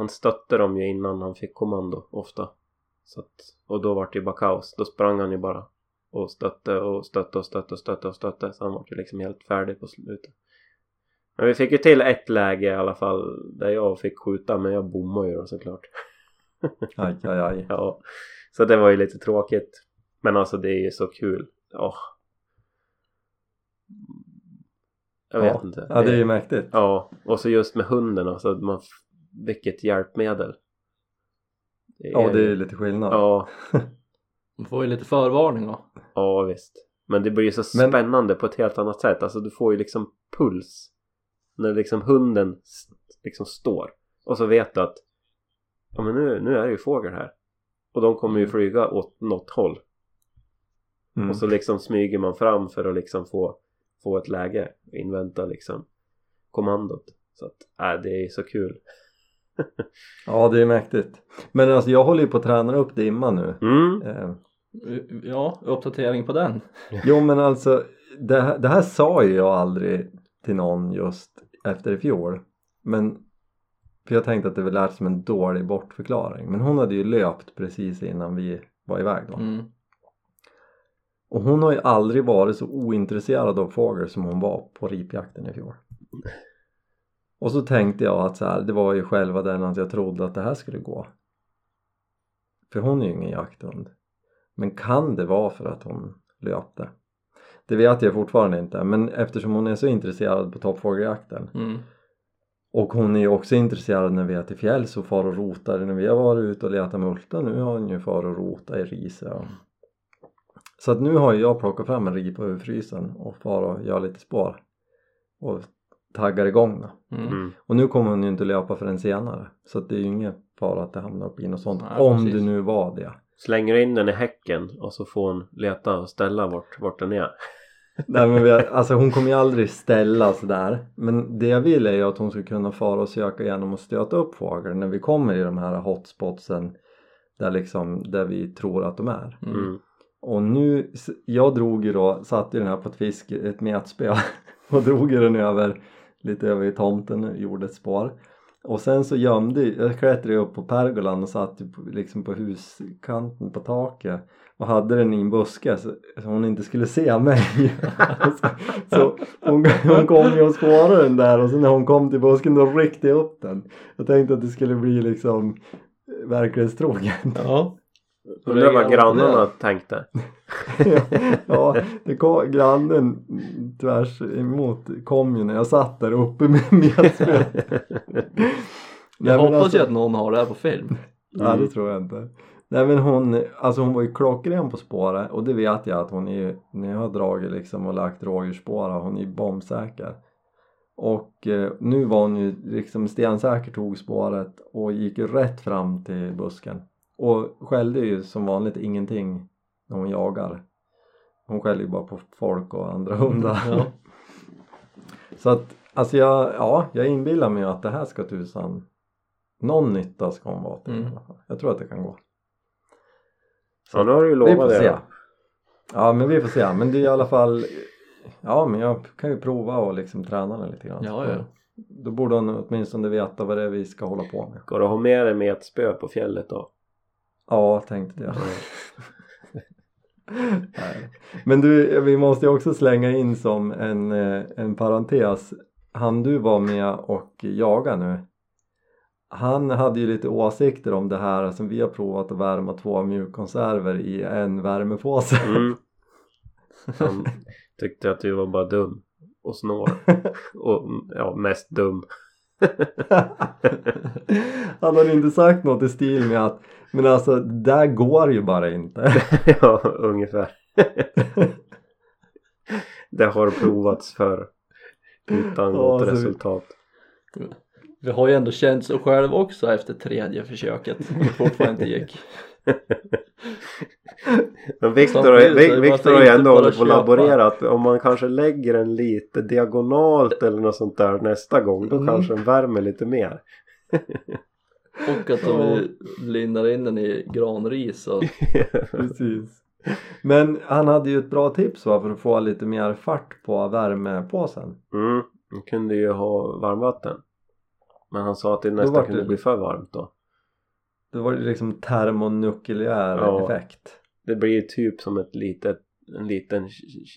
Speaker 2: Han stötte dem ju innan han fick kommando ofta så att, Och då var det ju bara kaos, då sprang han ju bara och stötte och stötte och stötte och stötte och stötte så han var ju liksom helt färdig på slutet men vi fick ju till ett läge i alla fall där jag fick skjuta men jag bommade ju då såklart
Speaker 1: Aj, aj, aj.
Speaker 2: Ja, så det var ju lite tråkigt. Men alltså det är ju så kul. Åh. Jag vet
Speaker 1: ja.
Speaker 2: inte.
Speaker 1: Ja, det är ju mäktigt.
Speaker 2: Ja, och så just med hunden alltså. att Man, vilket hjälpmedel. Det
Speaker 1: Ja, det är lite skillnad.
Speaker 2: Ja,
Speaker 3: Man får ju lite förvarning då.
Speaker 2: ja visst. Men det blir ju så spännande på ett helt annat sätt. Alltså du får ju liksom puls. När liksom hunden liksom står. Och så vet du att ja men nu, nu är det ju fågel här. Och de kommer ju flyga åt något håll.
Speaker 1: Mm.
Speaker 2: Och så liksom smyger man fram för att liksom få, få ett läge. Invänta liksom kommandot. Så att, äh, det är så kul.
Speaker 1: Ja, det är mäktigt. Men alltså jag håller ju på att träna upp dimma nu.
Speaker 2: Mm.
Speaker 1: Eh,
Speaker 3: Ja, uppdatering på den.
Speaker 1: Jo men alltså det här, det här sa ju jag aldrig till någon just efter i fjol men för jag tänkte att det väl lät som en dålig bortförklaring men hon hade ju löpt precis innan vi var iväg då
Speaker 3: Mm.
Speaker 1: och hon har ju aldrig varit så ointresserad av fågel som hon var på ripjakten i fjol och så tänkte jag att så här, det var ju själva den att jag trodde att det här skulle gå. För hon är ju ingen jakthund. Men kan det vara för att hon löpte? Det vet jag fortfarande inte men eftersom hon är så intresserad på toppfågeljakten.
Speaker 3: Mm.
Speaker 1: och hon är ju också intresserad när vi är till fjälls och far och rotar. När vi har varit ute och letat multa nu har hon ju far och rota i riset och... så att nu har ju jag plockat fram en ripa ur frysen och far och gör lite spår. Och taggar igång då
Speaker 3: Mm.
Speaker 2: Mm.
Speaker 1: och nu kommer hon ju inte löpa förrän senare så att det är ju ingen fara att det hamnar upp i något sånt
Speaker 3: Nej,
Speaker 1: om
Speaker 3: precis.
Speaker 1: det nu var det
Speaker 2: Slänger in den i häcken och så får hon leta och ställa vart, vart den är.
Speaker 1: Nej men vi, alltså hon kommer ju aldrig ställa sådär men det jag vill är ju att hon ska kunna fara och söka genom att stöta upp fåglar när vi kommer i de här hotspotsen där liksom där vi tror att de är
Speaker 3: Mm.
Speaker 2: Mm.
Speaker 1: och nu, jag drog ju då, satte ju den här på ett fisk, ett metspö och drog ju den över lite över i tomten och gjorde ett spår. Och sen så gömde jag klättrade upp på pergolan och satt typ liksom på huskanten på taket. Och hade den i en buske så, så hon inte skulle se mig. Så, så hon, hon kom ju och spårade den där och sen när hon kom till busken då ryckte jag upp den. Jag tänkte att det skulle bli liksom verklighetstrogen.
Speaker 3: Ja.
Speaker 2: Undrar vad
Speaker 3: Ja,
Speaker 2: grannarna tänkte.
Speaker 1: ja, det kom, grannen tvärs emot kom ju när jag satt där uppe med metspöet.
Speaker 3: Jag hoppas ju att någon har det här på film.
Speaker 1: Ja det tror jag inte. Nej men hon, alltså hon var ju klockren på spåret och det vet jag att hon är ju, när jag har dragit liksom och lagt rådjursspår hon är ju bombsäker. Och eh, nu var hon ju liksom stensäker tog spåret och gick rätt fram till busken. Och skällde ju som vanligt ingenting när hon jagar. Hon skäller ju bara på folk och andra hundar.
Speaker 3: Ja.
Speaker 1: Så att, alltså jag, ja, jag inbillar mig att det här ska tusan någon nytta ska hon vara till
Speaker 3: Mm.
Speaker 1: i alla fall. Jag tror att det kan gå.
Speaker 2: Ja nu har du ju
Speaker 1: Vi får
Speaker 2: lovat det
Speaker 1: se.
Speaker 2: då.
Speaker 1: Ja men vi får se. Men det är i alla fall Ja men jag kan ju prova och liksom träna den lite grann
Speaker 3: Ja, ja.
Speaker 1: Då borde han åtminstone veta vad det är vi ska hålla på med
Speaker 2: det att ha med dig med ett spö på fjället då?
Speaker 1: Ja, tänkte jag Nej. Men du, vi måste ju också slänga in som en, eh, en parentes Han du var med och jaga nu Han hade ju lite åsikter om det här som vi har provat att värma två mjukkonserver i en värmepåse
Speaker 2: Mm. Han tyckte att du var bara dum och snår och ja, mest dum.
Speaker 1: Han hade inte sagt något i stil med att Men alltså, det där går ju bara inte
Speaker 2: ja, ungefär. det har provats för utan
Speaker 1: Ja,
Speaker 2: gott
Speaker 1: så vi-
Speaker 2: resultat.
Speaker 3: Vi har ju ändå känt så själv också efter tredje försöket det fortfarande inte gick.
Speaker 2: Men Viktor
Speaker 3: Samtidigt
Speaker 2: har,
Speaker 3: så är det
Speaker 2: Vi-
Speaker 3: bara
Speaker 2: Viktor
Speaker 3: att
Speaker 2: har ju ändå hållit på och laborerat. Om man kanske lägger den lite diagonalt eller något sånt där nästa gång då
Speaker 3: Mm.
Speaker 2: kanske den värmer lite mer.
Speaker 3: Och att vi lindar in den i granris och
Speaker 1: Precis Men han hade ju ett bra tips va, för att få lite mer fart på värmepåsen
Speaker 2: Mm, man kunde ju ha varmvatten. Men han sa att det nästan kunde
Speaker 1: det-
Speaker 2: bli för varmt då.
Speaker 1: Då var det liksom termonukleär
Speaker 2: Ja.
Speaker 1: effekt
Speaker 2: Det blir ju typ som ett litet, en liten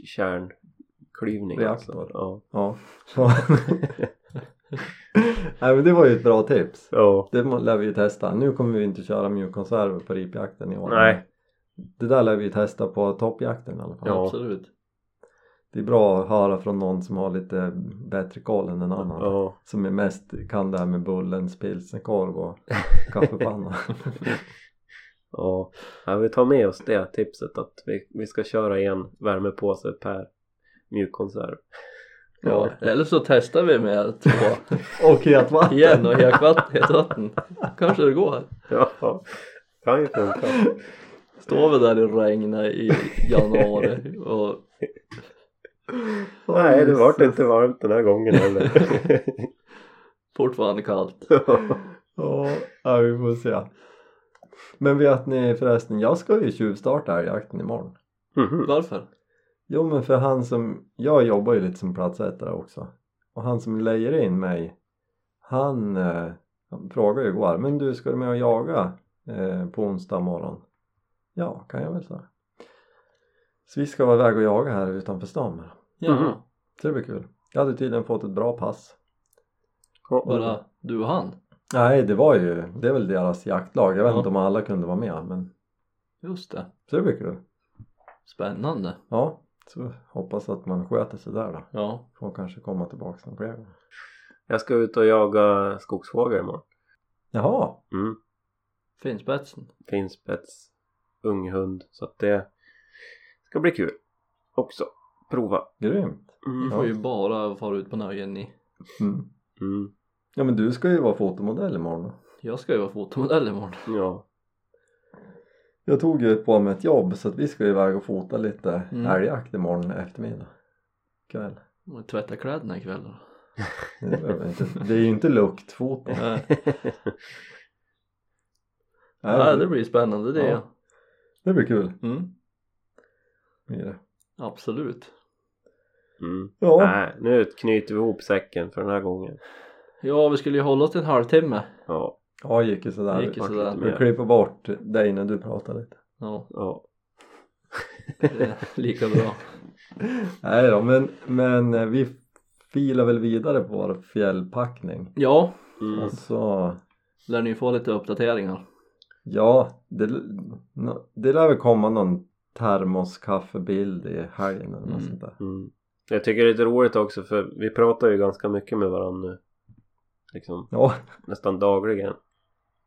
Speaker 2: kärnklyvning.
Speaker 1: Reaktor.
Speaker 2: Alltså. Ja.
Speaker 1: Ja Nej men det var ju ett bra tips
Speaker 2: ja.
Speaker 1: Det lär vi ju testa. Nu kommer vi inte köra mjukkonserver på ripjakten i år.
Speaker 2: Nej.
Speaker 1: Det där lär vi testa på toppjakten i alla fall.
Speaker 2: Ja.
Speaker 3: absolut.
Speaker 1: Det är bra att höra från någon som har lite bättre koll än en annan.
Speaker 2: Ja.
Speaker 1: Som är mest kan det här med bullens pilsnerkorv och kaffepanna.
Speaker 2: Ja. ja, vi tar med oss det tipset att vi, vi ska köra en värmepåse per mjukkonserv.
Speaker 3: Ja. Eller så testar vi med två
Speaker 1: och hetvatten!
Speaker 3: igen och hetvatten. Kanske det går.
Speaker 2: Ja, kan ju funka.
Speaker 3: Står vi där i regnet i januari och
Speaker 2: Nej, det vart inte varmt den här gången heller.
Speaker 3: fortfarande kallt.
Speaker 1: Ja, ja, vi får se. Men vet ni förresten, jag ska ju tjuvstarta älgjakten imorgon.
Speaker 2: Mhm.
Speaker 3: Varför?
Speaker 1: Jo men för han som, jag jobbar ju lite som platsättare också och han som lejer in mig han, eh, han frågade ju igår men du ska du med och jaga eh, på onsdag morgon? Ja kan jag väl säga så vi ska vara iväg och jaga här utanför stan
Speaker 2: Mhm.
Speaker 1: så det blir kul jag hade tydligen fått ett bra pass
Speaker 3: bara du och han.
Speaker 1: nej det var ju, det är väl deras jaktlag jag vet
Speaker 3: Ja.
Speaker 1: inte om alla kunde vara med men
Speaker 3: Just det.
Speaker 1: så det blir kul
Speaker 3: Spännande.
Speaker 1: ja så hoppas att man sköter sig där då
Speaker 3: Ja.
Speaker 1: får kanske komma tillbaka någon fler gånger
Speaker 2: Jag ska ut och jaga skogsfågel imorgon.
Speaker 1: jaha
Speaker 2: Mm.
Speaker 3: Finspetsen.
Speaker 2: Finspets, unghund. Så att det ska bli kul också. Prova.
Speaker 1: Grymt!
Speaker 2: Mm.
Speaker 3: får ju bara fara ut på nöjen ni.
Speaker 1: Mm.
Speaker 2: Mm.
Speaker 1: Ja men du ska ju vara fotomodell imorgon
Speaker 3: Jag ska ju vara fotomodell imorgon.
Speaker 2: Ja.
Speaker 1: Jag tog ju på mig ett jobb så att vi ska iväg och fota lite
Speaker 3: Mm.
Speaker 1: älgjakt imorgon eftermiddag kväll
Speaker 3: Och tvätta kläderna ikväll då.
Speaker 1: det, är ju inte luktfoto
Speaker 3: Nej,
Speaker 1: Nej,
Speaker 3: Nej, det blir spännande det.
Speaker 1: Ja. det blir kul
Speaker 3: Mm.
Speaker 1: Blir det.
Speaker 3: Absolut.
Speaker 2: Mm.
Speaker 1: Ja,
Speaker 2: Nej, nu knyter vi ihop säcken för den här gången.
Speaker 3: Ja, vi skulle ju hålla oss till en halvtimme.
Speaker 2: Ja.
Speaker 1: ja det gick ju sådär
Speaker 3: gick ju
Speaker 1: Vi-
Speaker 3: sådär.
Speaker 1: Vi klipper bort dig när du pratar lite
Speaker 3: Ja,
Speaker 2: Ja.
Speaker 3: lika bra.
Speaker 1: Nej då men, men eh, vi filar väl vidare på vår fjällpackning
Speaker 3: Ja,
Speaker 2: Mm.
Speaker 1: och så
Speaker 3: lär ni få lite uppdateringar.
Speaker 1: Ja, det, det lär väl komma någon termoskaffebild i helgen eller något
Speaker 3: Mm.
Speaker 1: sånt där.
Speaker 2: Mm. Jag tycker det är lite roligt också för vi pratar ju ganska mycket med varandra nu. Liksom
Speaker 1: Ja,
Speaker 2: nästan dagligen.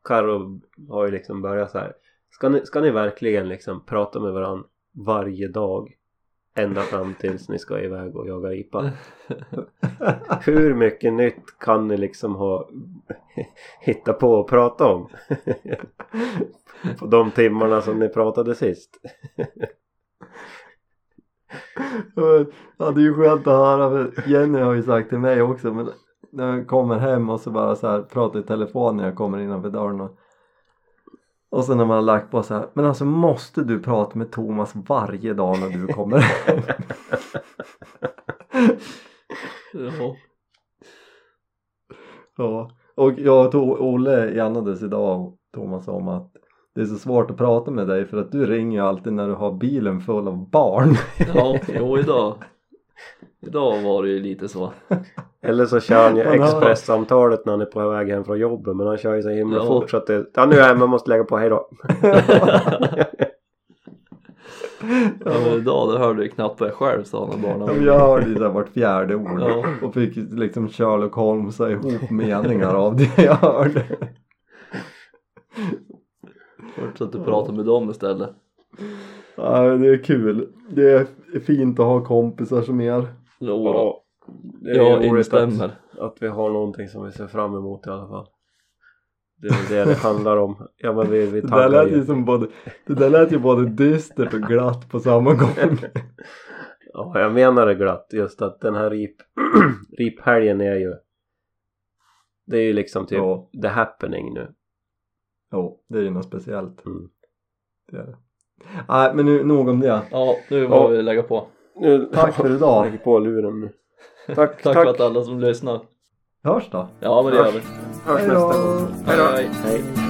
Speaker 2: Karo har ju liksom börjat så här. Ska ni, ska ni verkligen liksom prata med varandra varje dag? Ända fram tills ni ska iväg och jaga ripa. Hur mycket nytt kan ni liksom ha hitta på och prata om? På de timmarna som ni pratade sist.
Speaker 1: ja det är ju skönt att höra för Jenny har ju sagt till mig också men när jag kommer hem och så bara så här pratar i telefon när jag kommer innanför dörren och, och sen när man har lagt på så här men alltså måste du prata med Thomas varje dag när du kommer hem?
Speaker 3: Ja.
Speaker 1: Ja, och jag och Olle enades idag Thomas om att det är så svårt att prata med dig för att du ringer ju alltid när du har bilen full av barn.
Speaker 3: Ja, jo idag. Idag var det ju lite så.
Speaker 2: Eller så kör han ju expresssamtalet när han är på väg hem från jobbet men han kör ju så himla
Speaker 3: Ja.
Speaker 2: fort så att det... Ja nu är jag hemma, måste lägga på, hejdå.
Speaker 3: Ja, men idag det hörde jag knappt vad jag själv sa när
Speaker 1: Ja,
Speaker 3: barnen
Speaker 1: men Jag hörde ju vart fjärde ord
Speaker 3: Ja.
Speaker 1: och fick liksom Sherlock Holmesa ihop meningar av det jag hörde.
Speaker 3: Vart så att du pratade med dem istället.
Speaker 1: Ja, det är kul. Det är fint att ha kompisar som er.
Speaker 3: Jo.
Speaker 2: Ja, det är
Speaker 3: jag instämmer.
Speaker 2: Att, att vi har någonting som vi ser fram emot i alla fall. Det är det det handlar om. Ja men vi, vi
Speaker 1: Det där lät
Speaker 2: ju.
Speaker 1: som både, det där lät ju både dystert och glatt på samma gång.
Speaker 2: Ja jag menar det glatt just att den här rip, riphelgen är ju Det är ju liksom typ
Speaker 1: Ja.
Speaker 2: the happening nu.
Speaker 1: Jo, det är ju något speciellt.
Speaker 2: Mm.
Speaker 1: Det är det. Nej, men nu, nog om det.
Speaker 3: Ja, nu
Speaker 2: Ja.
Speaker 3: får vi lägga på.
Speaker 2: Nu,
Speaker 1: Tack för idag.
Speaker 2: Lägg på luren nu. Tack,
Speaker 3: Tack,
Speaker 2: tack.
Speaker 3: för att alla som lyssnar.
Speaker 1: Hörs då.
Speaker 3: Ja, men det gör vi.
Speaker 2: Hörs
Speaker 1: Hej
Speaker 2: nästa
Speaker 1: då.
Speaker 2: gång.
Speaker 3: Hej, hej.
Speaker 2: Hej.